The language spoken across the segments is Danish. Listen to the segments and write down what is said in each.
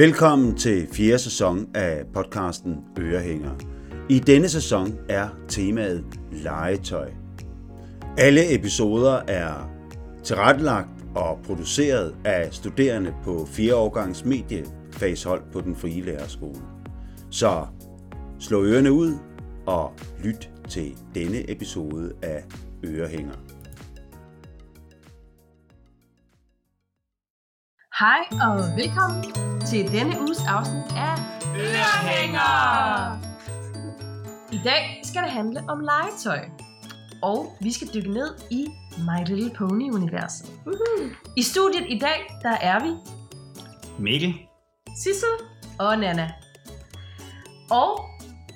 Velkommen til fjerde sæson af podcasten Ørehænger. I denne sæson er temaet legetøj. Alle episoder er tilrettelagt og produceret af studerende på 4 årgangs mediefagshold på den frie lærerskole. Så slå ørerne ud og lyt til denne episode af Ørehænger. Hej og velkommen til denne uges afsnit af Ørehænger! I dag skal det handle om legetøj. Og vi skal dykke ned i My Little Pony-universet. I studiet i dag, der er vi Mikkel. Sissel og Nana. Og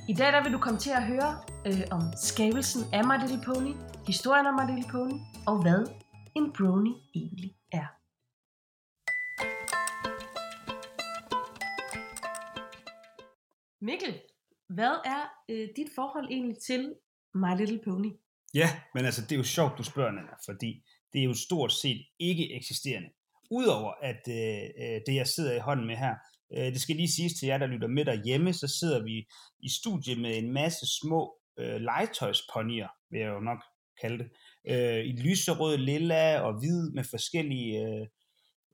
i dag der vil du komme til at høre øh, om skabelsen af My Little Pony, historien om My Little Pony, og hvad en brony egentlig er. Mikkel, hvad er øh, dit forhold egentlig til My Little Pony? Ja, men altså, det er jo sjovt, du spørger, Nana, fordi det er jo stort set ikke eksisterende. Udover at øh, øh, det, jeg sidder i hånden med her, øh, det skal lige siges til jer, der lytter med derhjemme, så sidder vi i studie med en masse små øh, legetøjsponier, vil jeg jo nok kalde det, øh, i lyserød, lilla og hvid med forskellige øh,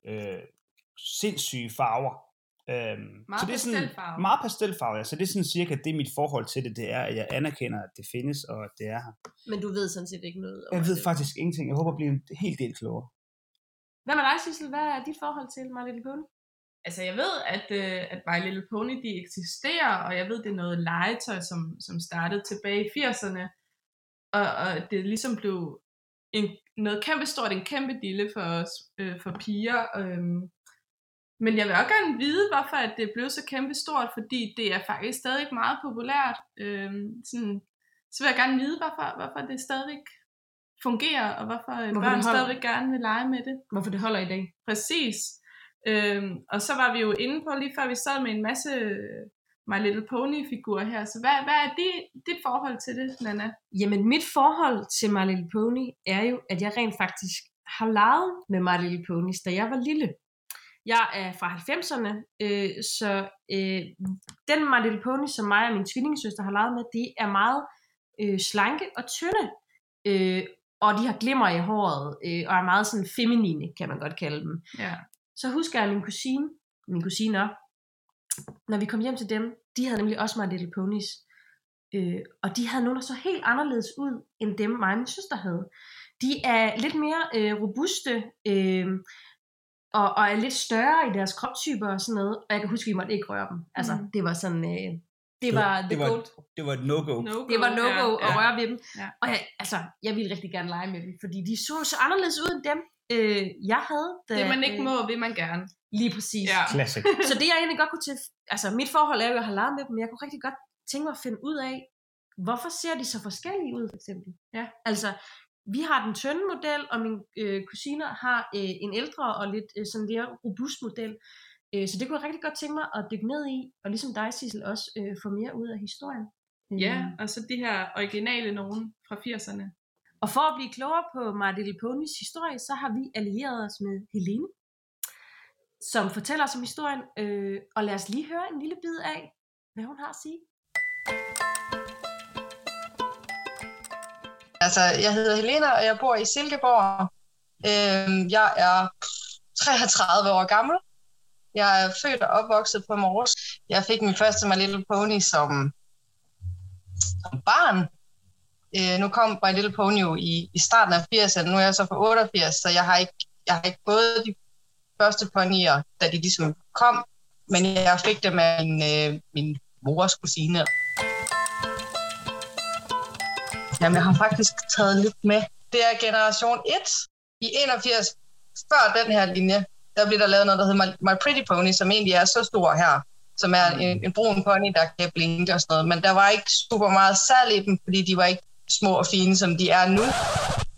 øh, sindssyge farver. Øhm, Meget så det er sådan, pastelfarve. Meget pastelfarve, ja. Så det er sådan cirka det, mit forhold til det, det er, at jeg anerkender, at det findes, og at det er her. Men du ved sådan set ikke noget om Jeg ved det. faktisk ingenting. Jeg håber at blive en helt del klogere. Hvad med dig, Sissel? Hvad er dit forhold til My Little Pony? Altså, jeg ved, at, øh, at My Little Pony, de eksisterer, og jeg ved, det er noget legetøj, som, som startede tilbage i 80'erne, og, og det ligesom blev en, noget kæmpe stort, en kæmpe dille for os, øh, for piger. Øhm. Men jeg vil også gerne vide, hvorfor at det blev så kæmpe stort, fordi det er faktisk stadig meget populært. Øhm, sådan, så vil jeg gerne vide, hvorfor, hvorfor det stadigvæk fungerer, og hvorfor, hvorfor Hvorfor børn holder. stadigvæk gerne vil lege med det. Hvorfor det holder i dag? Præcis. Øhm, og så var vi jo inde på, lige før vi sad med en masse øh, My Little Pony-figurer her. Så hvad, hvad er dit, dit forhold til det, Nana? Jamen, mit forhold til My Little Pony er jo, at jeg rent faktisk har leget med My Little Ponies, da jeg var lille. Jeg er fra 90'erne, øh, så øh, den My Little Pony, som mig og min tvillingesøster har leget med, de er meget øh, slanke og tynde. Øh, og de har glimmer i håret, øh, og er meget sådan feminine, kan man godt kalde dem. Ja. Så husker jeg min kusine, min kusiner, når vi kom hjem til dem, de havde nemlig også My Little Ponies. Øh, og de havde nogle, der så helt anderledes ud, end dem mig og min søster havde. De er lidt mere øh, robuste, øh, og, og er lidt større i deres kroptyper og sådan noget. Og jeg kan huske, at vi måtte ikke røre dem. Altså, Mm. det var sådan, øh, det var det var, gold. det var et no-go. No-go, Det var no-go ja, at ja. røre ved dem. Ja. Og jeg, altså, jeg ville rigtig gerne lege med dem, fordi de så så anderledes ud end dem, øh, jeg havde. Da, Det man ikke øh, må, vil man gerne. Lige præcis. Ja. Classic. Så det jeg egentlig godt kunne til, altså mit forhold er jo, at jeg har leget med dem, men jeg kunne rigtig godt tænke mig at finde ud af, hvorfor ser de så forskellige ud, for eksempel? Ja. Altså, vi har den tynde model, og mine øh, kusiner har øh, en ældre og lidt øh, sådan mere robust model. Øh, så det kunne jeg rigtig godt tænke mig at dykke ned i, og ligesom dig, Sissel, også øh, få mere ud af historien. Ja, Øh, og så de her originale nogen fra 80'erne. Og for at blive klogere på My Little Ponies historie, så har vi allieret os med Helene, som fortæller os om historien. Øh, og lad os lige høre en lille bid af, hvad hun har at sige. Altså, jeg hedder Helena, og jeg bor i Silkeborg. Øh, jeg er 33 år gammel. Jeg er født og opvokset på Mors. Jeg fik min første My Little Pony som, som barn. Øh, nu kom My Little Pony jo i, i starten af 80'erne. Nu er jeg så på 88, så jeg har ikke, jeg har ikke både de første ponyer, da de ligesom kom, men jeg fik dem af min, øh, min mors kusine. Jamen, jeg har faktisk taget lidt med. Det er generation 1 i 81. Før den her linje, der blev der lavet noget, der hedder My, My Pretty Pony, som egentlig er så stor her, som er en, en brun pony, der kan blinke og sådan noget. Men der var ikke super meget salg i dem, fordi de var ikke små og fine, som de er nu.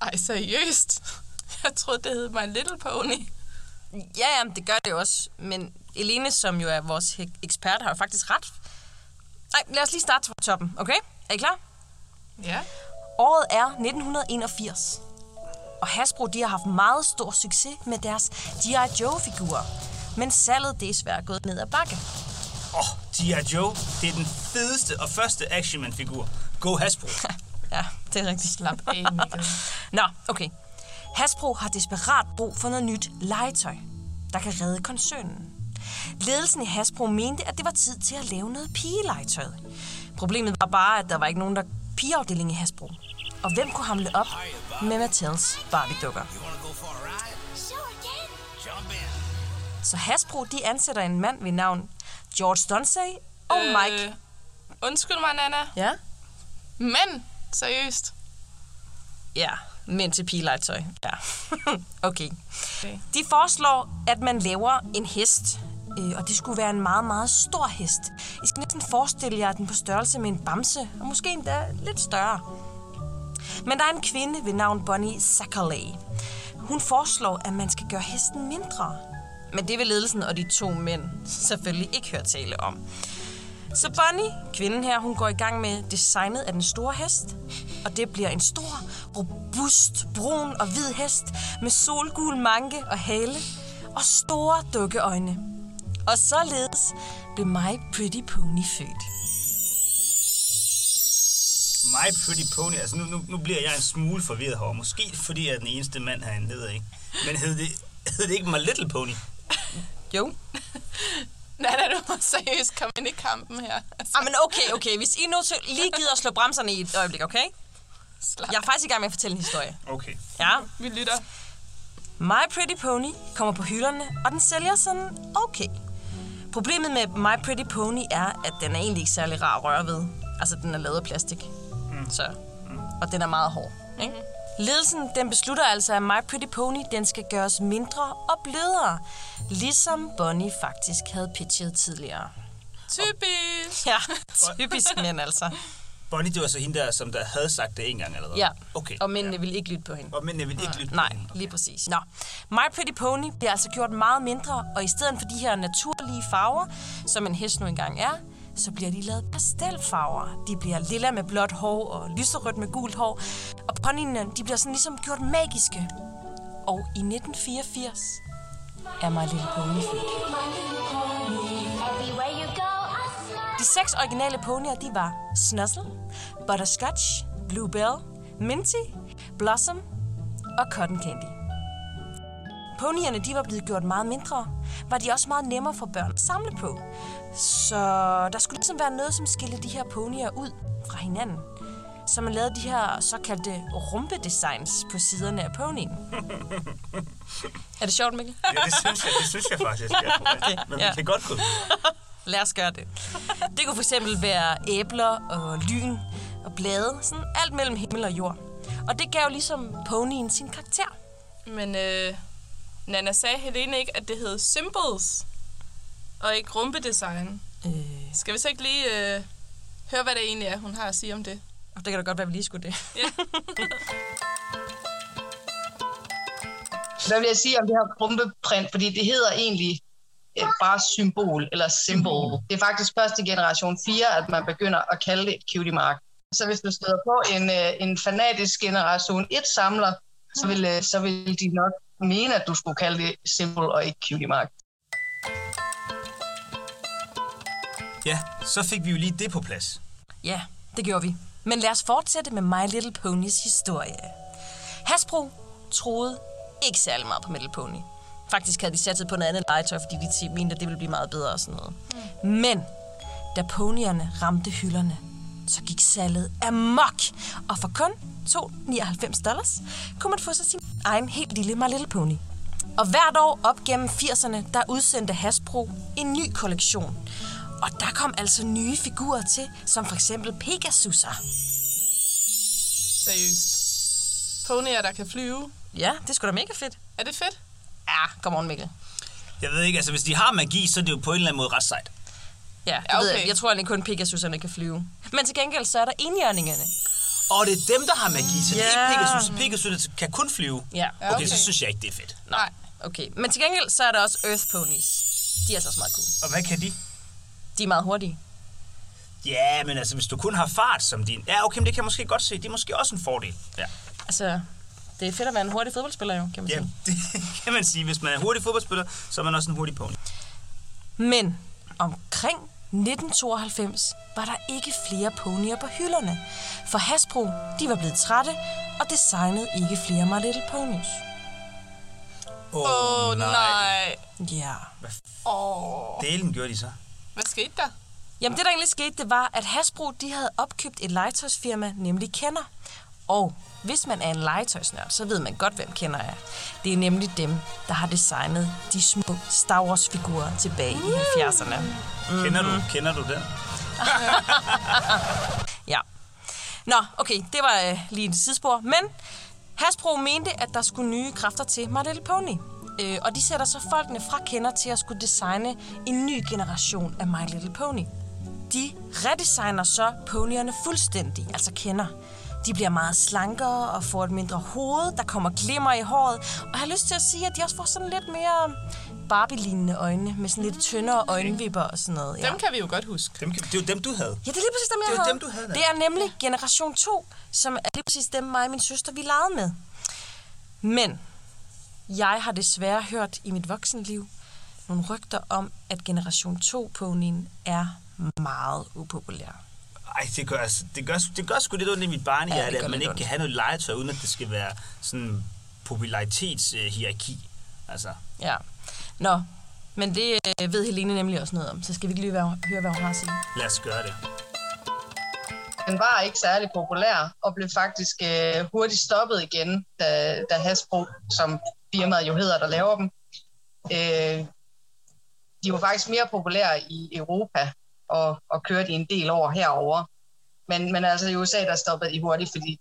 Ej, seriøst? Jeg troede, det hed My Little Pony. Ja, jamen, det gør det også. Men Elene, som jo er vores ekspert, har jo faktisk ret. Nej, lad os lige starte fra toppen, okay? Er I klar? Ja. Året er 1981. Og Hasbro de har haft meget stor succes med deres G.I. Joe-figurer. men salget det er svært gået ned ad bakke. Åh, oh, G.I. Joe, det er den fedeste og første actionman-figur. Go Hasbro. Ja, det er rigtigt. Slap af. Nå, okay. Hasbro har desperat brug for noget nyt legetøj, der kan redde koncernen. Ledelsen i Hasbro mente, at det var tid til at lave noget pigelegetøj. Problemet var bare, at der var ikke nogen der pigeafdeling i Hasbro. Og hvem kunne hamle op med Mattels Barbie-dukker? Så Hasbro, de ansætter en mand ved navn George Dunsey og Mike. Øh, undskyld mig, Nana. Ja? Men, seriøst. Ja, men til pigelegetøj. Ja. okay. Okay. De foreslår, at man laver en hest. Øh, og det skulle være en meget, meget stor hest. I skal næsten forestille jer den på størrelse med en bamse, og måske endda lidt større. Men der er en kvinde ved navn Bonnie Sackerley. Hun foreslår, at man skal gøre hesten mindre. Men det vil ledelsen og de to mænd selvfølgelig ikke høre tale om. Så Bonnie, kvinden her, hun går i gang med designet af den store hest. Og det bliver en stor, robust, brun og hvid hest med solgul manke og hale og store dukkeøjne. Og således blev My Pretty Pony født. My Pretty Pony, altså nu, nu, nu bliver jeg en smule forvirret her. Måske fordi jeg er den eneste mand herinde, det ved jeg ikke. Men hed det, hed det ikke My Little Pony? Jo. Nana, du må seriøst komme ind i kampen her. Altså, Ah, men okay, okay. Hvis I nu så lige gider at slå bremserne i et øjeblik, okay? slap. Jeg er faktisk i gang med at fortælle en historie. Okay. Ja. Vi lytter. My Pretty Pony kommer på hylderne, og den sælger sådan okay. Problemet med My Pretty Pony er, at den er egentlig ikke særlig rar at røre ved. Altså, den er lavet af plastik. Mm. Så, og den er meget hård. Ikke? Ledelsen den beslutter altså, at My Pretty Pony den skal gøres mindre og blødere. Ligesom Bonnie faktisk havde pitchet tidligere. Typisk. Ja, typisk mænd altså. Bonnie, det var så hende der, som der havde sagt det en gang allerede. Ja, Okay. og mændene ville ikke lytte på hende. Og mændene vil ikke lytte på Nej, hende. lige præcis. Nå, My Pretty Pony bliver altså gjort meget mindre, og i stedet for de her naturlige farver, som en hest nu engang er, så bliver de lavet pastelfarver. De bliver lilla med blåt hår og lyserødt med gult hår. Og ponyerne, de bliver sådan ligesom gjort magiske. Og i 1984 er My Little Pony født. De seks originale ponyer, de var Snuzzle, Butterscotch, Bluebell, Minty, Blossom og Cotton Candy. Ponyerne de var blevet gjort meget mindre, var de også meget nemmere for børn at samle på. Så der skulle ligesom være noget, som skilte de her ponyer ud fra hinanden. Så man lavede de her såkaldte rumpedesigns på siderne af ponyen. er det sjovt, Mikkel? Ja, det synes jeg, det synes jeg faktisk. Ja. Men vi ja. kan godt gå. Lad os gøre det. Det kunne fx være æbler og lyn og blade. Sådan alt mellem himmel og jord. Og det gav ligesom ponyen sin karakter. Men øh, Nana sagde Helene ikke, at det hed Symbols, og ikke rumpedesign. Øh, Skal vi så ikke lige øh, høre, hvad det egentlig er, hun har at sige om det? og det kan da godt være, at vi lige skulle det. Hvad vil jeg sige om det her rumpeprint? Fordi det hedder egentlig bare symbol eller symbol. Det er faktisk første generation 4, at man begynder at kalde det et cutie mark. Så hvis du støder på en, øh, en fanatisk generation 1 samler, så vil, øh, så vil de nok mene, at du skulle kalde det symbol og ikke cutie mark. Ja, så fik vi jo lige det på plads. Ja, det gjorde vi. Men lad os fortsætte med My Little Ponys historie. Hasbro troede ikke særlig meget på Little Pony. Faktisk havde de satset på noget andet legetøj, fordi de mente, at det ville blive meget bedre og sådan noget. Mm. Men da ponyerne ramte hylderne, så gik salget amok. Og for kun 2,99 dollars kunne man få sig sin egen helt lille My Little Pony. Og hvert år op gennem 80'erne, der udsendte Hasbro en ny kollektion. Og der kom altså nye figurer til, som for eksempel Pegasus'er. Seriøst. Ponyer, der kan flyve. Ja, det skulle da mega fedt. Er det fedt? Ja, come on Mikkel. Jeg ved ikke, altså hvis de har magi, så er det jo på en eller anden måde ret sejt. Ja, det Ja, ved jeg. okay. jeg tror egentlig kun Pegasuserne kan flyve. Men til gengæld så er der enhjørningerne. Og det er dem, der har magi, så det er ikke Pegasus. Pegasus kan kun flyve. Ja, Ja, Okay, okay. så synes jeg ikke, det er fedt. nej. Okay, men til gengæld så er der også Earth Ponies. De er altså også meget cool. Og hvad kan de? De er meget hurtige. Ja, men altså, hvis du kun har fart som din... Ja, okay, men det kan jeg måske godt se. Det er måske også en fordel. Ja. Altså, Det er fedt at være en hurtig fodboldspiller, jo, kan man Ja, sige. det kan man sige. Hvis man er hurtig fodboldspiller, så er man også en hurtig pony. Men omkring 1992 var der ikke flere ponyer på hylderne, for Hasbro de var blevet trætte og designede ikke flere My Little Ponies. Åh, oh, nej. Ja. Åh, oh. Delen gjorde de så. hvad skete der? Jamen det der egentlig skete, det var, at Hasbro de havde opkøbt et legetøjsfirma, nemlig Kenner. Og hvis man er en legetøjsnørd, så ved man godt, hvem Kenner er. Det er nemlig dem, der har designet de små Star Wars-figurer tilbage i 70'erne. Kender Mhm. du, kender du den? Ja. Nå, okay, det var øh, lige et sidespor. Men Hasbro mente, at der skulle nye kræfter til My Little Pony. Øh, og de sætter så folkene fra kender til at skulle designe en ny generation af My Little Pony. De redesigner så ponyerne fuldstændig, altså kender. De bliver meget slankere og får et mindre hoved, der kommer glimmer i håret. Og jeg har lyst til at sige, at de også får sådan lidt mere Barbie-lignende øjne, med sådan lidt tyndere øjenvipper og sådan noget. Ja. Dem kan vi jo godt huske. Dem, det er jo dem, du havde. Ja, det er lige præcis dem, jeg Det havde. dem, du havde der. Det er nemlig generation 2, som er lige præcis dem, mig og min søster, vi legede med. Men jeg har desværre hørt i mit voksenliv nogle rygter om, at generation 2-ponyen er meget upopulær. Ej, det gør, altså, det gør, det gør sgu lidt ondt i mit barnehjerte, Ja, det at man ikke ondt. kan have noget legetøj, uden at det skal være sådan popularitetshierarki. Altså, Ja. Nå, men det øh, ved Helene nemlig også noget om, så skal vi ikke lige være, høre, hvad hun har at sige. lad os gøre det. Den var ikke særlig populær, og blev faktisk øh, hurtigt stoppet igen, da, da Hasbro, som firmaet jo hedder, der laver dem, øh, de var faktisk mere populære i Europa, og, og kørte i en del år herover. Men, men altså i USA, der stoppede de hurtigt, fordi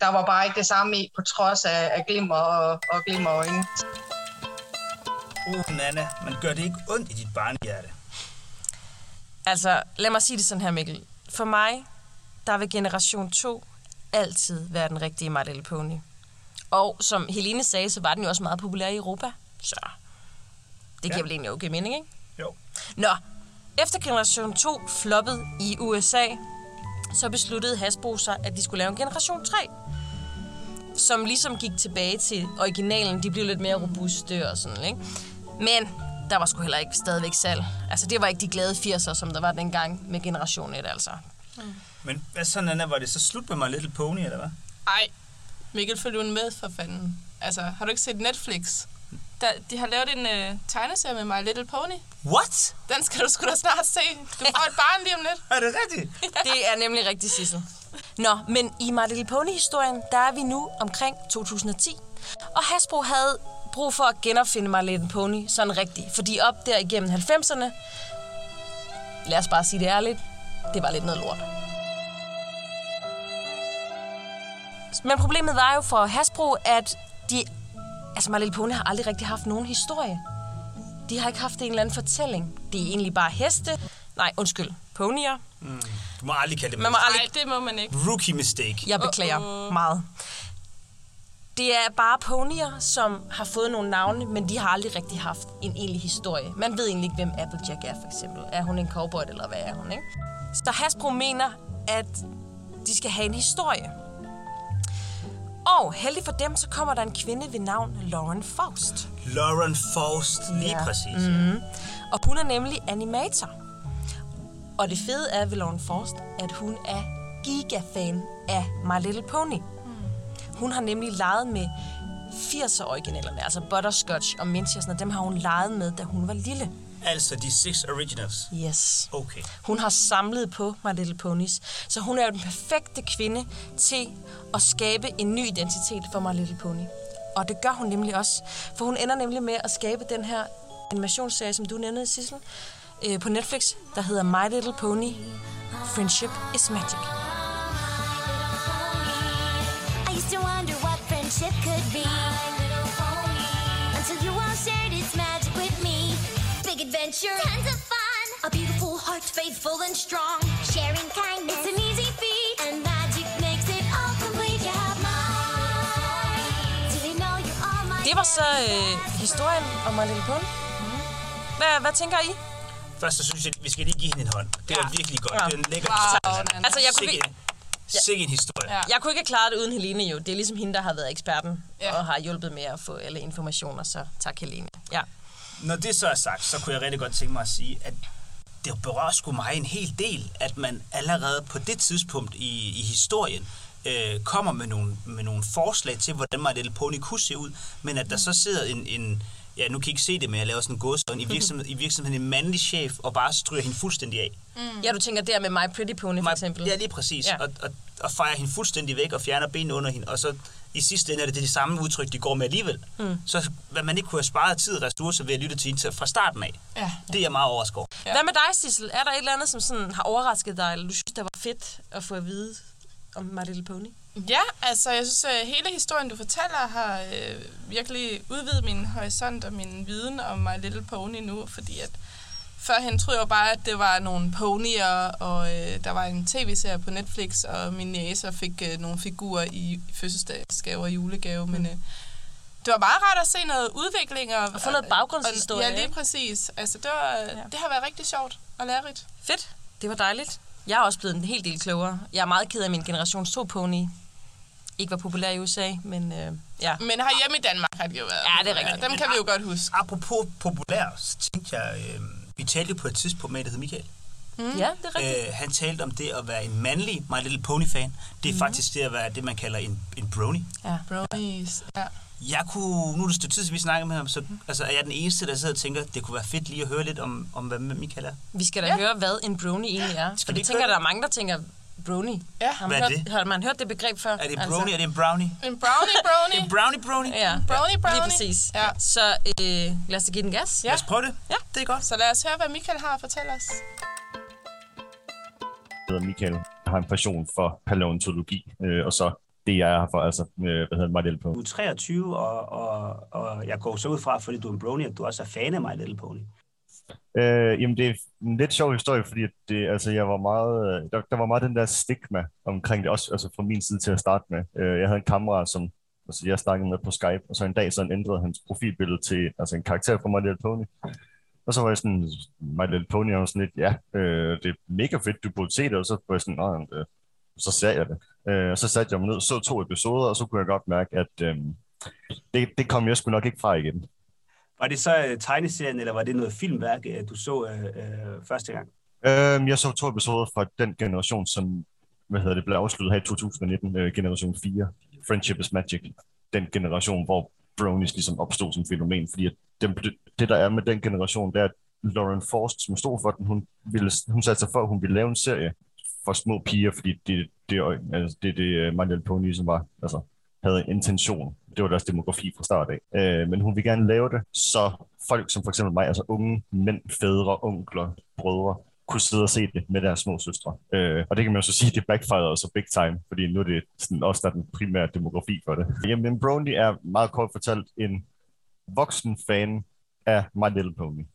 der var bare ikke det samme i, på trods af, af glimmer og, og glimmerøjne. Uh, Nana, man gør det ikke ondt i dit barnehjerte. Altså, lad mig sige det sådan her, Mikkel. For mig, der vil generation 2 altid være den rigtige My Little Pony. Og som Helene sagde, så var den jo også meget populær i Europa. Så det giver Ja. vel egentlig okay mening, ikke? Jo. Nå, efter generation 2 floppede i USA, så besluttede Hasbro sig, at de skulle lave en generation 3. Som ligesom gik tilbage til originalen. De blev lidt mere robuste og sådan, ikke? Men der var sgu heller ikke stadigvæk salg. Altså, det var ikke de glade 80'er, som der var dengang med generation 1, altså. Men hvad så, Nana? Var det så slut med My Little Pony, eller hvad? Ej, Mikkel, følg nu med for fanden. Altså, har du ikke set Netflix? Der, de har lavet en øh, tegneserie med My Little Pony. What? Den skal du sgu da snart se. Du får et barn lige om lidt. Er det rigtigt? Det er nemlig rigtig, Sissel. Nå, men i My Little Pony-historien, der er vi nu omkring 2010. Og Hasbro havde brug for at genopfinde My Little Pony sådan rigtigt. Fordi op der igennem 90'erne, lad os bare sige det ærligt, det var lidt noget lort. Men problemet var jo for Hasbro, at de... Altså, My Little Pony har aldrig rigtig haft nogen historie. De har ikke haft en eller anden fortælling. Det er egentlig bare heste. Nej, undskyld. Ponyer. Du må aldrig kalde det Man må aldrig Nej, det må man ikke. Rookie mistake. Jeg beklager Uh-oh. meget. Det er bare ponyer, som har fået nogle navne, men de har aldrig rigtig haft en egentlig historie. Man ved egentlig ikke, hvem Applejack er, for eksempel. Er hun en cowboy, eller hvad er hun, ikke? Så Hasbro mener, at de skal have en historie. Og heldig for dem, så kommer der en kvinde ved navn Lauren Faust. Lauren Faust, lige Ja. præcis. Mm. Og hun er nemlig animator. Og det fede er ved Lauren Faust, at hun er gigafan af My Little Pony. Hun har nemlig leget med 80'er originalerne, altså Butterscotch og Minty og sådan noget. Dem har hun leget med, da hun var lille. Altså de six originals. Yes. Okay. Hun har samlet på My Little Ponies. Så hun er jo den perfekte kvinde til at skabe en ny identitet for My Little Pony. Og det gør hun nemlig også. For hun ender nemlig med at skabe den her animationsserie, som du nævnte, Sissel, øh, på Netflix, der hedder My Little Pony Friendship is Magic. I used to wonder what friendship could be. Adventure, tons of fun. A beautiful heart, faithful and strong. Sharing kindness, it's an easy feat. And magic makes it all complete. You have mine. Do they know you're all my Det var så øh, historien om My Little Pony. Hvad, hvad tænker I? Først så synes jeg, vi skal lige give hende en hånd. Det var virkelig godt. Ja. Det er en lækker Wow, historie. Altså, jeg kunne, Sikke- vir- Sikke en historie. Ja. Jeg kunne ikke have klaret det uden Helene jo. Det er ligesom hende, der har været eksperten Ja. ja. og har hjulpet med at få alle informationer, så tak Helene. Ja. Når det så er sagt, så kunne jeg rigtig godt tænke mig at sige, at det berører sgu mig en hel del, at man allerede på det tidspunkt i, i historien øh, kommer med nogle, med nogle forslag til, hvordan My Little Pony kunne se ud, men at der så sidder en, en ja, nu kan I ikke se det, men jeg laver sådan en gåsøjne, i, virksomhed, i virksomheden en mandlig chef, og bare stryger hende fuldstændig af. ja, du tænker der med My Pretty Pony for eksempel. Ja, lige præcis. Ja. Og, og, og fejrer hende fuldstændig væk og fjerner benene under hende, og så i sidste ende er det det samme udtryk, de går med alligevel. Mm. Så hvad man ikke kunne have sparet tid og ressourcer ved at lytte til til fra starten af, Ja. det er jeg meget overrasket over. Ja. Hvad med dig, Sissel? Er der et eller andet, som sådan har overrasket dig, eller du synes, der var fedt at få at vide om My Little Pony? Ja, altså jeg synes, at hele historien, du fortæller, har øh, virkelig udvidet min horisont og min viden om My Little Pony nu, fordi at førhen troede jeg bare, at det var nogle ponyer, og øh, der var en tv-serie på Netflix, og min næse fik øh, nogle figurer i fødselsdagsgave og julegave, men øh, det var meget rart at se noget udvikling. Og, Og få noget baggrundshistorie, Og, ja, lige præcis. Altså, det, var, ja. det har været rigtig sjovt og lærerigt. Fedt. Det var dejligt. Jeg er også blevet en hel del klogere. Jeg er meget ked af, at min generations 2 pony ikke var populær i USA, men øh, ja. Men herhjemme i Danmark har det jo været. Ja, det er rigtigt. Dem kan vi jo godt huske. Apropos populær, så tænkte jeg, øh, vi talte jo på et tidspunkt med, en, der hed Michael. Mm. Ja, det er rigtigt. Øh, han talte om det at være en mandlig My Little Pony-fan. Det er mm. faktisk det at være det, man kalder en, en brony. Ja. Bronies. Ja. Jeg kunne, nu er det et stykke tid, vi snakkede med ham, så altså, er jeg den eneste, der sidder og tænker, det kunne være fedt lige at høre lidt om, om hvad Michael er. Vi skal da Ja. høre, hvad en brony egentlig er. For vi det tænker, køre der er mange, der tænker, brony. Ja. Har Hvad man, er hørt, det? har man hørt det begreb før? Er det en brony, altså. er det en brownie? En brownie brownie. En brownie brownie? Ja, Brownie brownie. lige præcis. Ja. Så øh, lad os da give den gas. Ja. Lad os prøve det. Ja. Det er godt. Så lad os høre, hvad Michael har at fortælle os. Jeg hedder Michael. Jeg har en passion for paleontologi, øh, og så det, jeg er her for, altså, øh, hvad hedder My Little Pony. Du er 23, og, og, og jeg går så ud fra, fordi du er en brony, at du også er fan af My Little Pony. Øh, jamen, det er en lidt sjov historie, fordi det, altså, jeg var meget, øh, der, der var meget den der stigma omkring det, også altså fra min side til at starte med. Øh, jeg havde en kammerat, som altså, jeg snakkede med på Skype, og så en dag så han ændrede hans profilbillede til altså, en karakter fra My Little Pony. Og så var jeg sådan, My Little Pony, og sådan lidt, ja, øh, det er mega fedt, du burde se det, og så var jeg sådan, Nå, øh, så sagde jeg det. Øh, og så satte jeg mig ned, så to episoder, og så kunne jeg godt mærke, at øh, det, det kom jeg sgu nok ikke fra igen. Var det så uh, tegneserien, eller var det noget filmværk, uh, du så uh, uh, første gang? Øhm, jeg så to episoder fra den generation, som hvad hedder det, blev afsluttet her i 2019, øh, generation 4, Friendship is Magic. Den generation, hvor bronies ligesom opstod som fænomen, fordi at dem, det, der er med den generation, det er, at Lauren Forst, som stod for den, hun, ville, hun satte sig for, at hun ville lave en serie for små piger, fordi det det, altså, det, det My Little Pony, som var, altså, havde intention. Det var deres demografi fra start af. Øh, men hun ville gerne lave det, så folk som for eksempel mig, altså unge mænd, fædre, onkler, brødre, kunne sidde og se det med deres små søstre. Øh, og det kan man jo så sige, det backfired så big time, fordi nu er det sådan også der er den primære demografi for det. Jamen, Brony er meget kort fortalt en voksen fan af My Little Pony.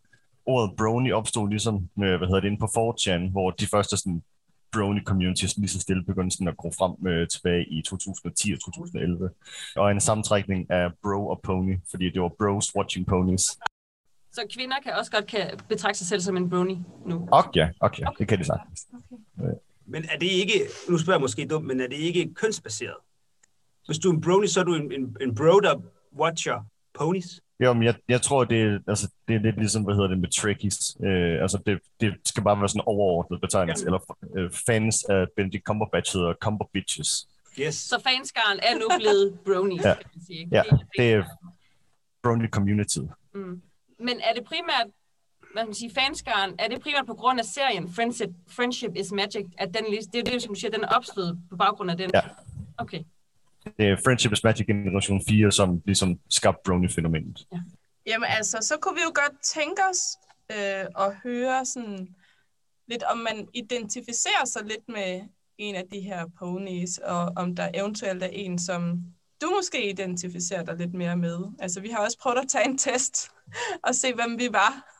Ordet brony opstod ligesom, øh, hvad hedder det, inde på 4chan, hvor de første sådan brony communities lige så stille begyndte sådan at gro frem øh, tilbage i 2010 og 2011. Og en sammentrækning af bro og pony, fordi det var bros watching ponies. Så kvinder kan også godt kan betragte sig selv som en brony nu. Okay, okay, det kan de sagtens. Men er det ikke, nu spørger jeg måske dumt, men er det ikke kønsbaseret? Hvis du er en brony, så er du en, en, en bro, der watcher ponies? Jo, men jeg, jeg tror, det er, altså, det er lidt ligesom, hvad hedder det med trekkies. Øh, altså, det, det skal bare være sådan en overordnet betegnelse. Ja. Eller øh, fans af Benedict Cumberbatch hedder Cumberbitches. Yes. Så fanskaren er nu blevet bronies, Ja. kan man sige. Ja, Det det er Brony Community. Mm. Men er det primært, hvad kan man sige, fanskaren, er det primært på grund af serien Friendship, Friendship is Magic, at den, det er det, som du siger, den er opstået på baggrund af den? Ja. Okay. Det er Friendship is Magic Generation 4, som ligesom skabte Brony-fænomenet. Jamen altså, så kunne vi jo godt tænke os øh, at høre sådan lidt, om man identificerer sig lidt med en af de her ponies, og om der eventuelt er en, som du måske identificerer dig lidt mere med. Altså, vi har også prøvet at tage en test og se, hvem vi var.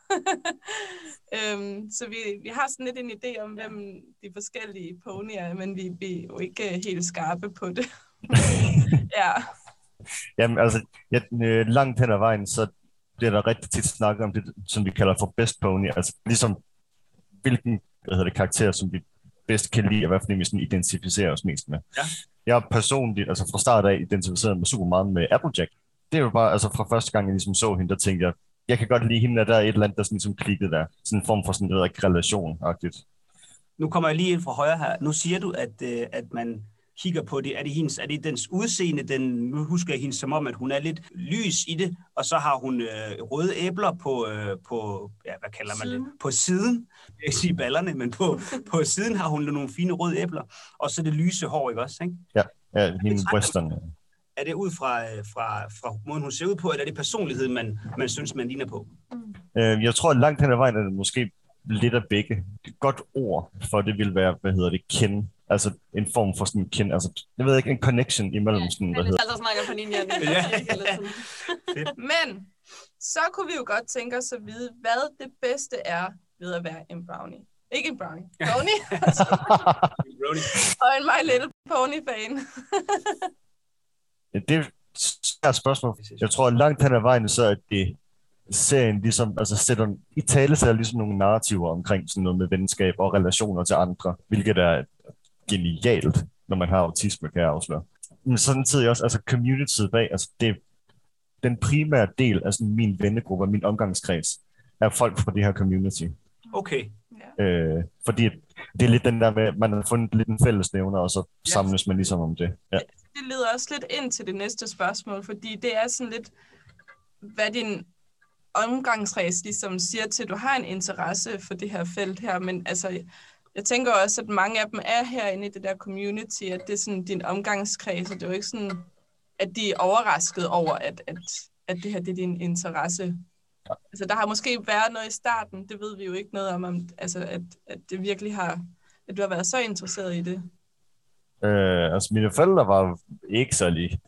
øhm, så vi, vi har sådan lidt en idé om, hvem de forskellige ponyer er, men vi, vi er jo ikke helt skarpe på det. ja. Jamen, altså, ja, øh, langt hen ad vejen, så bliver der rigtig tit snakket om det, som vi kalder for best pony. Altså, ligesom hvilken hvad hedder det, karakter, som vi bedst kan lide, og hvad for en vi sådan identificerer os mest med. Ja. Jeg er personligt, altså fra start af, identificeret mig super meget med Applejack. Det er jo bare, altså fra første gang, jeg ligesom så hende, der tænkte jeg, jeg kan godt lide hende, at der er et eller andet, der sådan ligesom klikkede der. Sådan en form for sådan noget relation-agtigt. Nu kommer jeg lige ind fra højre her. Nu siger du, at, øh, at man kigger på det. Er det, hendes, er det dens udseende? Den, nu husker jeg hende som om, at hun er lidt lys i det, og så har hun øh, røde æbler på, øh, på, ja, hvad kalder man Siden. det? På siden. Jeg vil ikke sige ballerne, men på, på siden har hun nogle fine røde æbler. Og så det lyse hår, ikke også? Ikke? Ja, hende western. Er det ud fra, øh, fra, fra måden, hun ser ud på, eller er det personligheden, man, man synes, man ligner på? Øh, jeg tror, at langt hen ad vejen er det måske lidt af begge. Et godt ord for det vil være, hvad hedder det, kin. Altså en form for sådan kin, altså, jeg ved ikke, en connection imellem sådan, hvad hedder Altså snakker på ninjaen. Ja. Men så kunne vi jo godt tænke os at vide, hvad det bedste er ved at være en brownie. Ikke en brownie. Pony. Brony. og en My Little Pony-fan. Ja, Det er et svært spørgsmål. Jeg tror, at langt hen ad vejen, så er det serien ligesom, altså sætter i tale sætter ligesom nogle narrativer omkring sådan noget med venskab og relationer til andre, hvilket er genialt, når man har autisme, kan jeg afsløre. Men samtidig også, altså communityet bag, altså det, den primære del af sådan min vennegruppe, min omgangskreds, er folk fra det her community. Okay. Øh, fordi det er lidt den der med, man har fundet lidt en fællesnævner, og så Ja. samles man ligesom om det. Ja. Det leder også lidt ind til det næste spørgsmål, fordi det er sådan lidt, hvad din omgangsræs ligesom siger til, at du har en interesse for det her felt her, men altså, jeg tænker også, at mange af dem er herinde i det der community, at det er sådan din omgangskreds, og det er jo ikke sådan, at de er overrasket over, at, at, at det her det er din interesse. Altså, der har måske været noget i starten, det ved vi jo ikke noget om, om altså, at, at det virkelig har, at du har været så interesseret i det. Øh, altså mine forældre var ikke særlig,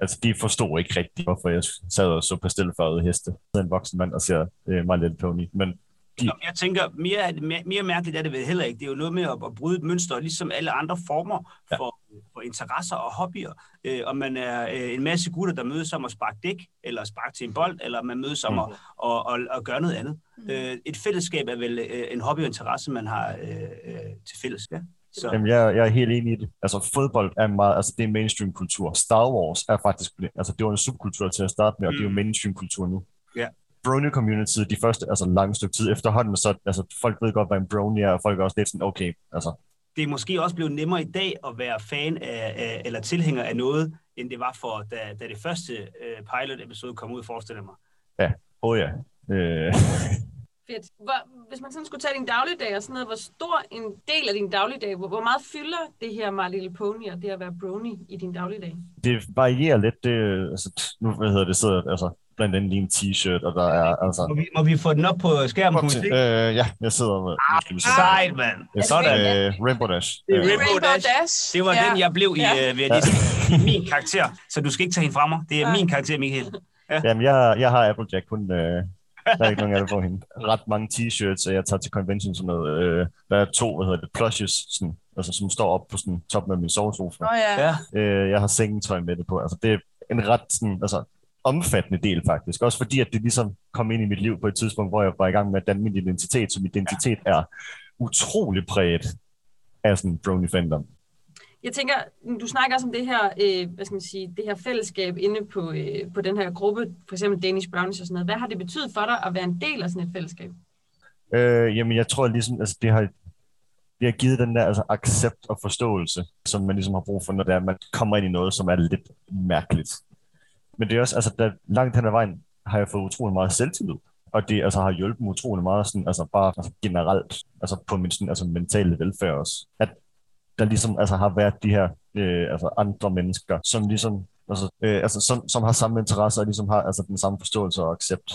altså de forstod ikke rigtigt, hvorfor jeg sad og så pastelfarvede heste. Så en voksen mand og ser øh, My Little Pony. Men de, Jeg tænker, mere, mere, mere mærkeligt er det vel heller ikke. Det er jo noget med at, at bryde et mønster, ligesom alle andre former Ja. for, for interesser og hobbyer. Øh, om man er øh, en masse gutter, der mødes om at sparke dæk, eller sparke til en bold, eller man mødes om Mm. at, at, at, at gøre noget andet. Øh, et fællesskab er vel øh, en hobby og interesse, man har øh, øh, til fælles. Ja? Så, Jamen, jeg, jeg er helt enig i det. Altså, fodbold er meget, altså det er mainstream kultur. Star Wars er faktisk, altså det var en subkultur til at starte med, og det er jo Mm. mainstream kultur nu. Ja. Brony community, de første, altså lange stykke tid efterhånden, så altså, folk ved godt, hvad en brony er, og folk er også lidt sådan, okay, altså, det er måske også blevet nemmere i dag at være fan af, af eller tilhænger af noget, end det var for, da, da det første øh, pilot-episode kom ud, forestiller mig. åh oh ja. Øh, Fedt. Hvor, hvis man sådan skulle tage din dagligdag og sådan noget, hvor stor en del af din dagligdag, hvor, hvor meget fylder det her My Little Pony og det at være brony i din dagligdag? det varierer lidt, det, altså, nu hvad hedder det, sidder altså, blandt andet lige en t-shirt, og der er, altså, Må vi, må vi få den op på skærmen? Se? øh, ja, jeg sidder med, se. Sejt, mand. Jeg Sådan. Øh, Rainbow Dash. Det er Rainbow Rainbow Dash. Dash. Det var ja. den, jeg blev i, Ja. øh, ved at sige. min karakter. Så du skal ikke tage hende fra mig. Det er Nej. min karakter, Michael. Jamen, jeg, jeg har Applejack, hun, øh, der er ikke nogen af det for hende. Ret mange t-shirts, og jeg tager til convention sådan noget. Øh, der er to, hvad hedder det, plushes, sådan, altså, som står op på sådan, toppen af min sovesofa. Nå ja. Ja. Øh, jeg har sengetøj med det på. Altså, det er en ret sådan, altså, omfattende del faktisk. Også fordi, at det ligesom kom ind i mit liv på et tidspunkt, hvor jeg var i gang med at danne min identitet, så min identitet er utrolig præget af sådan brony fandom. Jeg tænker, du snakker også om det her, øh, hvad skal man sige, det her fællesskab inde på, øh, på den her gruppe, for eksempel Danish Brownies og sådan noget. Hvad har det betydet for dig at være en del af sådan et fællesskab? Øh, jamen, jeg tror ligesom, altså, det har, det har givet den der altså, accept og forståelse, som man ligesom har brug for, når det er, man kommer ind i noget, som er lidt mærkeligt. Men det er også, altså, der, langt hen ad vejen har jeg fået utrolig meget selvtillid. Og det altså, har hjulpet mig utrolig meget, sådan, altså bare altså, generelt, altså på min sådan, altså, mentale velfærd også. At der ligesom altså, har været de her øh, altså, andre mennesker, som ligesom altså, øh, altså, som, som har samme interesser og ligesom har altså, den samme forståelse og accept.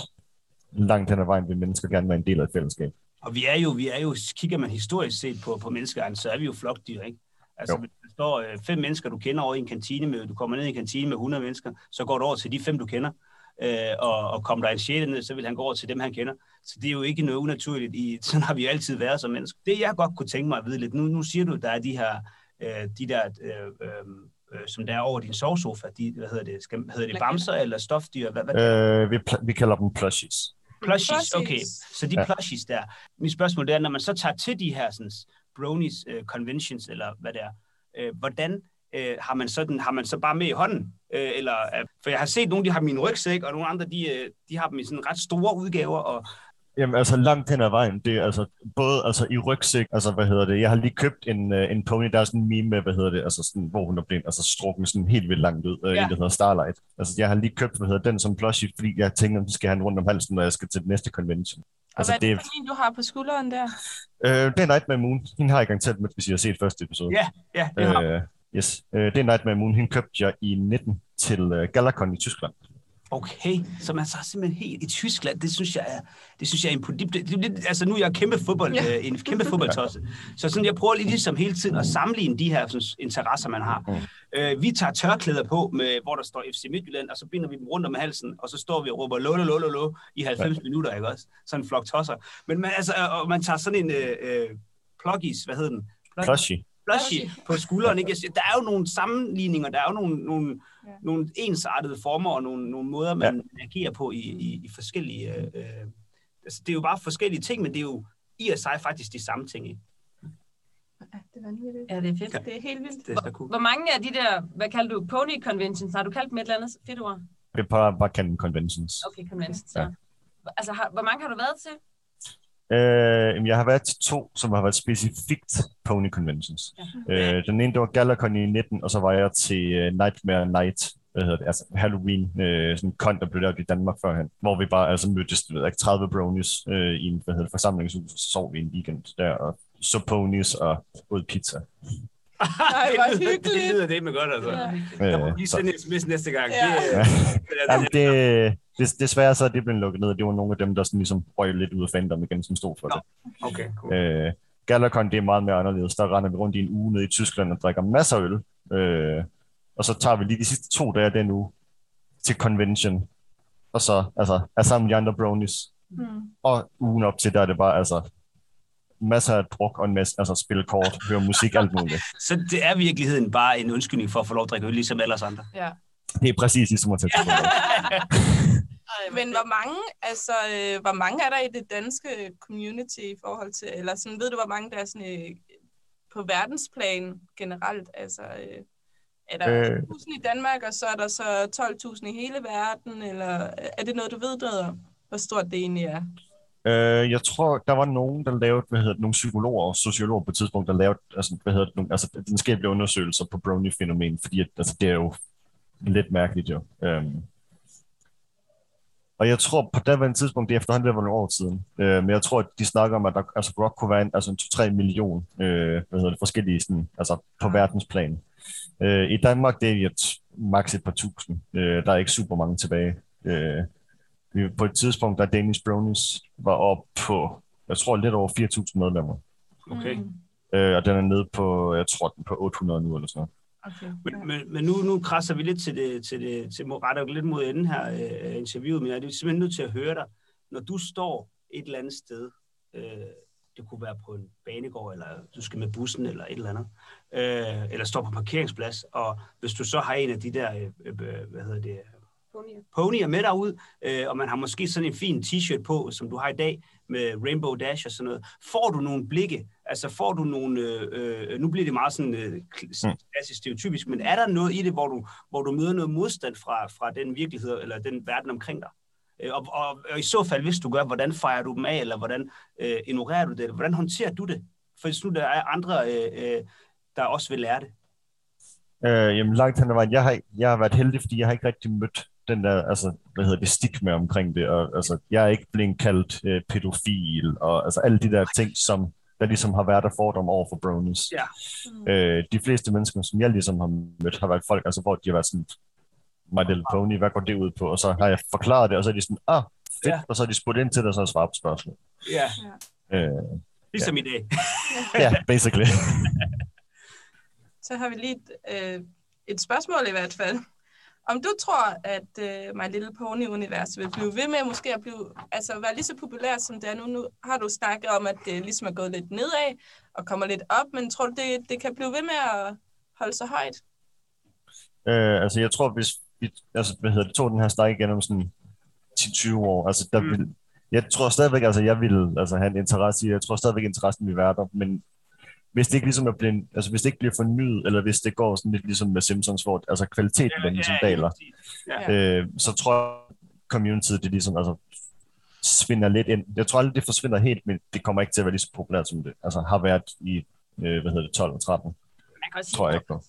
Langt hen ad vejen vil mennesker gerne være en del af et fællesskab. Og vi er jo, vi er jo, kigger man historisk set på, på menneskearten, så er vi jo flokdyr, ikke? Altså, Jo. hvis der står øh, fem mennesker, du kender over i en kantine med, du kommer ned i en kantine med 100 mennesker, så går du over til de fem, du kender, øh, og, og kommer der en sjette ned, så vil han gå over til dem, han kender. Så det er jo ikke noget unaturligt. I, sådan har vi altid været som mennesker. Det, jeg godt kunne tænke mig at vide lidt, nu, nu siger du, der er de her, øh, de der, øh, øh, som der er over din sovesofa, de, hvad hedder det, skal, hedder det bamser eller stofdyr? Hvad, hvad, Øh, vi, pl- vi kalder dem plushies. Plushies, okay. Så de Ja. plushies der. Mit spørgsmål det er, når man så tager til de her sådan, bronies øh, conventions, eller hvad det er. Øh, hvordan øh, har, man så den, har man så bare med i hånden? Øh, eller, øh, for jeg har set nogle, de har en rygsæk, og nogle andre, de, øh, de har dem i sådan ret store udgaver, og Jamen altså langt hen ad vejen, det er altså både altså i rygsæk, altså hvad hedder det, jeg har lige købt en, uh, en pony, der er sådan en meme med, hvad hedder det, altså sådan, hvor hun er blevet altså strukken sådan helt vildt langt ud, uh, Ja. en der hedder Starlight. Altså jeg har lige købt, hvad hedder den som plushie, fordi jeg tænker, så skal jeg have den rundt om halsen, når jeg skal til den næste convention. Og Altså hvad er det det, for en, du har på skulderen der? øh, det er Nightmare Moon, hende har jeg garanteret med, hvis I har set første episode. ja, ja, det har Øh, yes, øh, det er Nightmare Moon, hende købte jeg i 19 til Galacon i Tyskland. Okay, så man så er simpelthen helt i Tyskland, det synes jeg er, det synes jeg er imponerende. Det, det, lidt, altså nu er jeg kæmpe fodbold, Ja. øh, en kæmpe fodboldtosse. Så sådan, jeg prøver lige ligesom hele tiden at sammenligne de her sådan, interesser, man har. Mm. Øh, vi tager tørklæder på, med, hvor der står FC Midtjylland, og så binder vi dem rundt om halsen, og så står vi og råber lo, lo, lo, lo, lo i 90 minutter, ikke også? Sådan en flok tosser. Men man, altså, og man tager sådan en øh, øh, pluggies, hvad hedder den? Plushie. Plushie på skulderen. Ikke? Jeg siger, Der er jo nogle sammenligninger, der er jo nogle, nogle, ja. nogle ensartede former og nogle, nogle måder, man ja. agerer på i, i, i forskellige... Øh, øh, altså, det er jo bare forskellige ting, men det er jo i og sig faktisk de samme ting. Ikke? Ja, det er vanvittigt. Ja, det er fedt. Det er helt vildt. Det er så cool. Hvor mange af de der, hvad kalder du, pony conventions, har du kaldt dem et eller andet fedt ord? Det er bare, bare kalde dem conventions. Okay, conventions, Ja. ja. Altså, har, hvor mange har du været til? Øh, jeg har været til to, som har været specifikt pony conventions. Ja. Øh, den ene, det var Galacon i 19, og så var jeg til uh, Nightmare Night, hvad hedder det, altså Halloween, øh, sådan en kon, der blev lavet i Danmark førhen, hvor vi bare altså mødtes, ved, ikke, 30 bronies øh, i en, hvad hedder det, forsamlingshus, og så sov vi en weekend der, og så ponies og ud pizza. Ej, hvor det, lyder, det hyggeligt. lyder det med godt, altså. Ja. Der må lige sende en sms næste gang. Ja. Det, Ja. jamen, det, det, desværre så er det blevet lukket ned, og det var nogle af dem, der sådan ligesom røg lidt ud af fandom igen, som stod for Nå. det. okay, cool. Øh, Galacon, det er meget mere anderledes. Der render vi rundt i en uge nede i Tyskland og drikker masser af øl. Øh, og så tager vi lige de sidste to dage af den uge til convention. Og så altså, er sammen med de andre bronies. Hmm. Og ugen op til, der er det bare altså, masser af druk og en masse, altså spille kort, høre musik, alt muligt. Så det er i virkeligheden bare en undskyldning for at få lov at drikke øl, ligesom alle os andre. Ja. Det er præcis ligesom at tage til. Men hvor mange, altså, øh, hvor mange er der i det danske community i forhold til, eller sådan, ved du, hvor mange der er sådan, øh, på verdensplan generelt? Altså, øh, er der øh. 1000 i Danmark, og så er der så 12.000 i hele verden, eller er det noget, du ved noget om, hvor stort det egentlig er? Øh, jeg tror, der var nogen, der lavede, hvad hedder det, nogle psykologer og sociologer på et tidspunkt, der lavede altså, hvad hedder det, nogle, altså, videnskabelige undersøgelser på brony-fænomen, fordi at, altså, det er jo lidt mærkeligt jo. Øhm. Og jeg tror på daværende tidspunkt, det er efterhånden det var nogle år siden, øh, men jeg tror, at de snakker om, at der altså, godt kunne være en, altså en 2-3 million øh, hvad hedder det, forskellige sådan, altså, på verdensplan. Øh, I Danmark, det er et maks et par tusind. Øh, der er ikke super mange tilbage. Øh, på et tidspunkt, der Danish Bronies var op på, jeg tror lidt over 4.000 medlemmer. Okay. Mm. Øh, og den er nede på, jeg tror den på 800 nu eller sådan noget. Okay. Men, men, men nu, nu krasser vi lidt til det, til det, til retter lidt mod enden her øh, interviewet, men jeg er simpelthen nødt til at høre dig. Når du står et eller andet sted, øh, det kunne være på en banegård, eller du skal med bussen, eller et eller andet, øh, eller står på parkeringsplads, og hvis du så har en af de der, øh, øh, hvad hedder det, ponyer med derud, øh, og man har måske sådan en fin t-shirt på, som du har i dag, med Rainbow Dash og sådan noget. Får du nogle blikke? Altså får du nogle, øh, øh, nu bliver det meget sådan øh, kl- klassisk stereotypisk, men er der noget i det, hvor du, hvor du møder noget modstand fra, fra den virkelighed, eller den verden omkring dig? Øh, og, og, og i så fald, hvis du gør, hvordan fejrer du dem af, eller hvordan øh, ignorerer du det, eller hvordan håndterer du det? For hvis nu der er andre, øh, øh, der også vil lære det. Øh, jamen langt hen ad vejen, jeg har, jeg har været heldig, fordi jeg har ikke rigtig mødt den der, altså, hvad hedder det, stigma omkring det, og altså, jeg er ikke blevet kaldt øh, pædofil, og altså alle de der ting, som der ligesom har været der fordom over for bronies. Ja. Øh, de fleste mennesker, som jeg ligesom har mødt, har været folk, altså hvor de har været sådan, My Little Pony, hvad går det ud på? Og så har jeg forklaret det, og så er de sådan, ah, fedt, Ja. ja. og så har de spurgt ind til det, og så har jeg svaret på spørgsmål. Ja, Øh, ligesom i dag. ja, basically. Så har vi lige et, øh, et spørgsmål i hvert fald. Om du tror, at øh, My Little Pony-universet vil blive ved med måske at blive, altså være lige så populær, som det er nu. Nu har du snakket om, at det ligesom er gået lidt nedad og kommer lidt op, men tror du, det, det kan blive ved med at holde sig højt? Øh, altså, jeg tror, hvis vi altså, hvad hedder det, tog den her snak igennem sådan 10-20 år, altså, der Mm. mm. vil, jeg tror stadigvæk, altså, jeg vil altså, have en interesse i, jeg tror stadigvæk, interessen vil være der, men hvis det ikke ligesom er blevet, altså hvis det ikke bliver fornyet, eller hvis det går sådan lidt ligesom med Simpsons, hvor altså kvaliteten den ligesom daler, Ja. øh, så tror jeg, communityet det ligesom altså, svinder lidt ind. Jeg tror aldrig, det forsvinder helt, men det kommer ikke til at være lige så populært, som det altså, har været i, øh, hvad hedder det, 12 og 13. Man kan også sige, Tror jeg ikke på.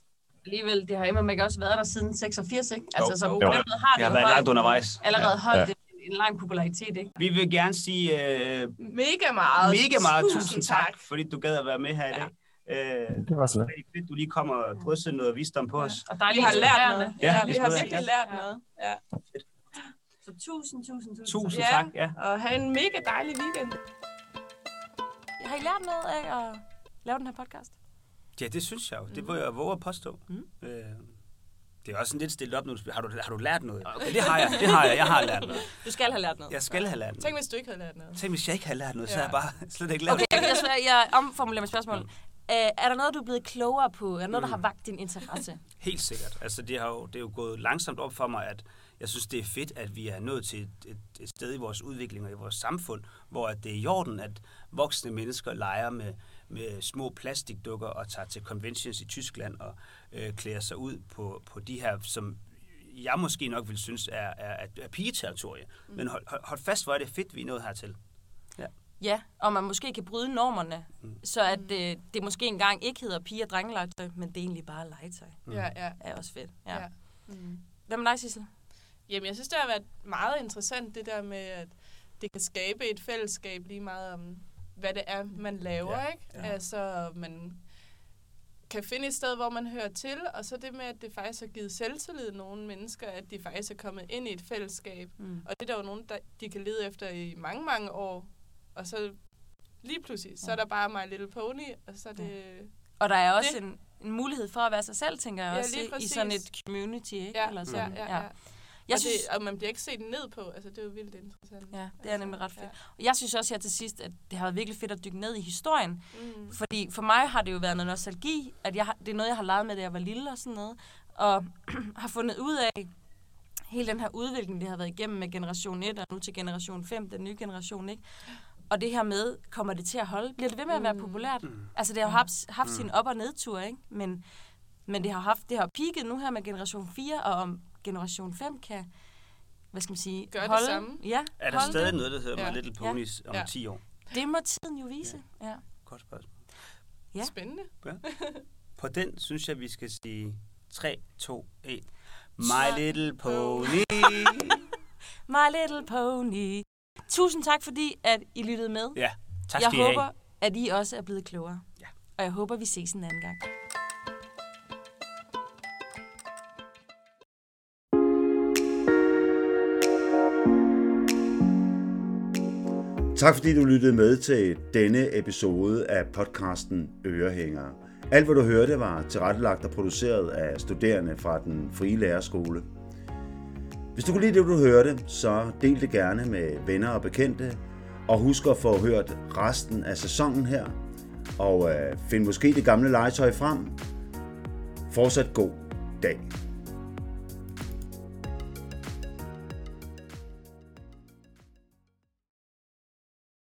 alligevel, det har immer også været der siden 86, ikke? Altså, så på jo. den måde har Det det har været langt undervejs. allerede Ja. holdt Ja. en, en lang popularitet, ikke? Vi vil gerne sige øh, Mega meget. mega meget tusind tak, fordi du gad at være med her i dag. Øh, Det var så rigtig fedt, du lige kommer og drysser noget visdom på os. Og Vi dejligt har lært noget. Ja, Ja, det vi har virkelig lært noget. Ja. Så tusind, tusind, tusind. Tusind Ja. tak. Ja. Og have en mega dejlig weekend. Har I lært noget af at lave den her podcast? ja, det synes jeg jo. Det vil jeg våge at påstå. Mm. Øh, det er også sådan lidt stillet op nu. Har du, har du lært noget? Okay, det har jeg. Det har jeg. Jeg har lært noget. Du skal have lært noget. Jeg skal have lært noget. Tænk, hvis du ikke havde lært noget. Tænk, hvis jeg ikke havde lært noget, så Ja. havde jeg bare slet ikke lært Okay, jeg, jeg, jeg omformulerer mit spørgsmål. Øh, er der noget, du er blevet klogere på? Er der noget, der har vagt din interesse? Helt sikkert. Altså, det, har jo, det er jo gået langsomt op for mig, at jeg synes, det er fedt, at vi er nået til et, et, et sted i vores udvikling og i vores samfund, hvor at det er i orden, at voksne mennesker leger med, med små plastikdukker og tager til conventions i Tyskland og øh, klæder sig ud på, på de her, som jeg måske nok vil synes er, er, er, er pigeterritorie. Mm. Men hold, hold, hold fast, hvor er det fedt, vi er nået hertil. Ja, og man måske kan bryde normerne, så at øh, det måske engang ikke hedder pige- og drengelegetøj, men det er egentlig bare legetøj. Ja, ja. er også fedt. Ja. ja. ja. Mm. Hvad med dig, Sissel? Jamen, jeg synes, det har været meget interessant, det der med, at det kan skabe et fællesskab lige meget om, hvad det er, man laver, Ja, ikke? ja. Altså, man kan finde et sted, hvor man hører til, og så det med, at det faktisk har givet selvtillid nogle mennesker, at de faktisk er kommet ind i et fællesskab. Mm. Og det er der jo nogen, der de kan lede efter i mange, mange år, og så lige pludselig, så er der bare My Little Pony, og så er det... Og der er også Det- en, en mulighed for at være sig selv, tænker jeg Ja, også, i sådan et community, ikke? Ja, Eller ja, sådan. ja, ja. Jeg og, synes, det, og man bliver ikke set ned på, altså det er jo vildt interessant. ja, det er nemlig ret fedt. Ja. Og jeg synes også her til sidst, at det har været virkelig fedt at dykke ned i historien. Mm. Fordi for mig har det jo været noget nostalgi, at jeg har, det er noget, jeg har leget med, da jeg var lille og sådan noget. Og har fundet ud af hele den her udvikling, det har været igennem med generation 1 og nu til generation 5, den nye generation, ikke? Og det her med, kommer det til at holde? Bliver det ved med at være populært? Mm. Altså, det har jo haft, haft sin op- og nedtur, ikke? Men, men det har haft, det har peaked nu her med generation 4, og om generation 5 kan, hvad skal man sige, Gør det holde. samme. Ja, Er der stadig det? noget, der hedder Ja. My Little Ponies om Ja. 10 år? Det må tiden jo vise. Ja. Godt spørgsmål. Ja. Spændende. På den synes jeg, vi skal sige 3, 2, 1. My Little Pony. My Little Pony. Tusind tak, fordi at I lyttede med. Ja, tak jeg skal I have. håber, at I også er blevet klogere. Ja. Og jeg håber, vi ses en anden gang. Tak fordi du lyttede med til denne episode af podcasten Ørehængere. Alt hvad du hørte var tilrettelagt og produceret af studerende fra den frie lærerskole. Hvis du kunne lide det, du hørte, så del det gerne med venner og bekendte. Og husk at få hørt resten af sæsonen her. Og øh, find måske det gamle legetøj frem. Fortsat god dag.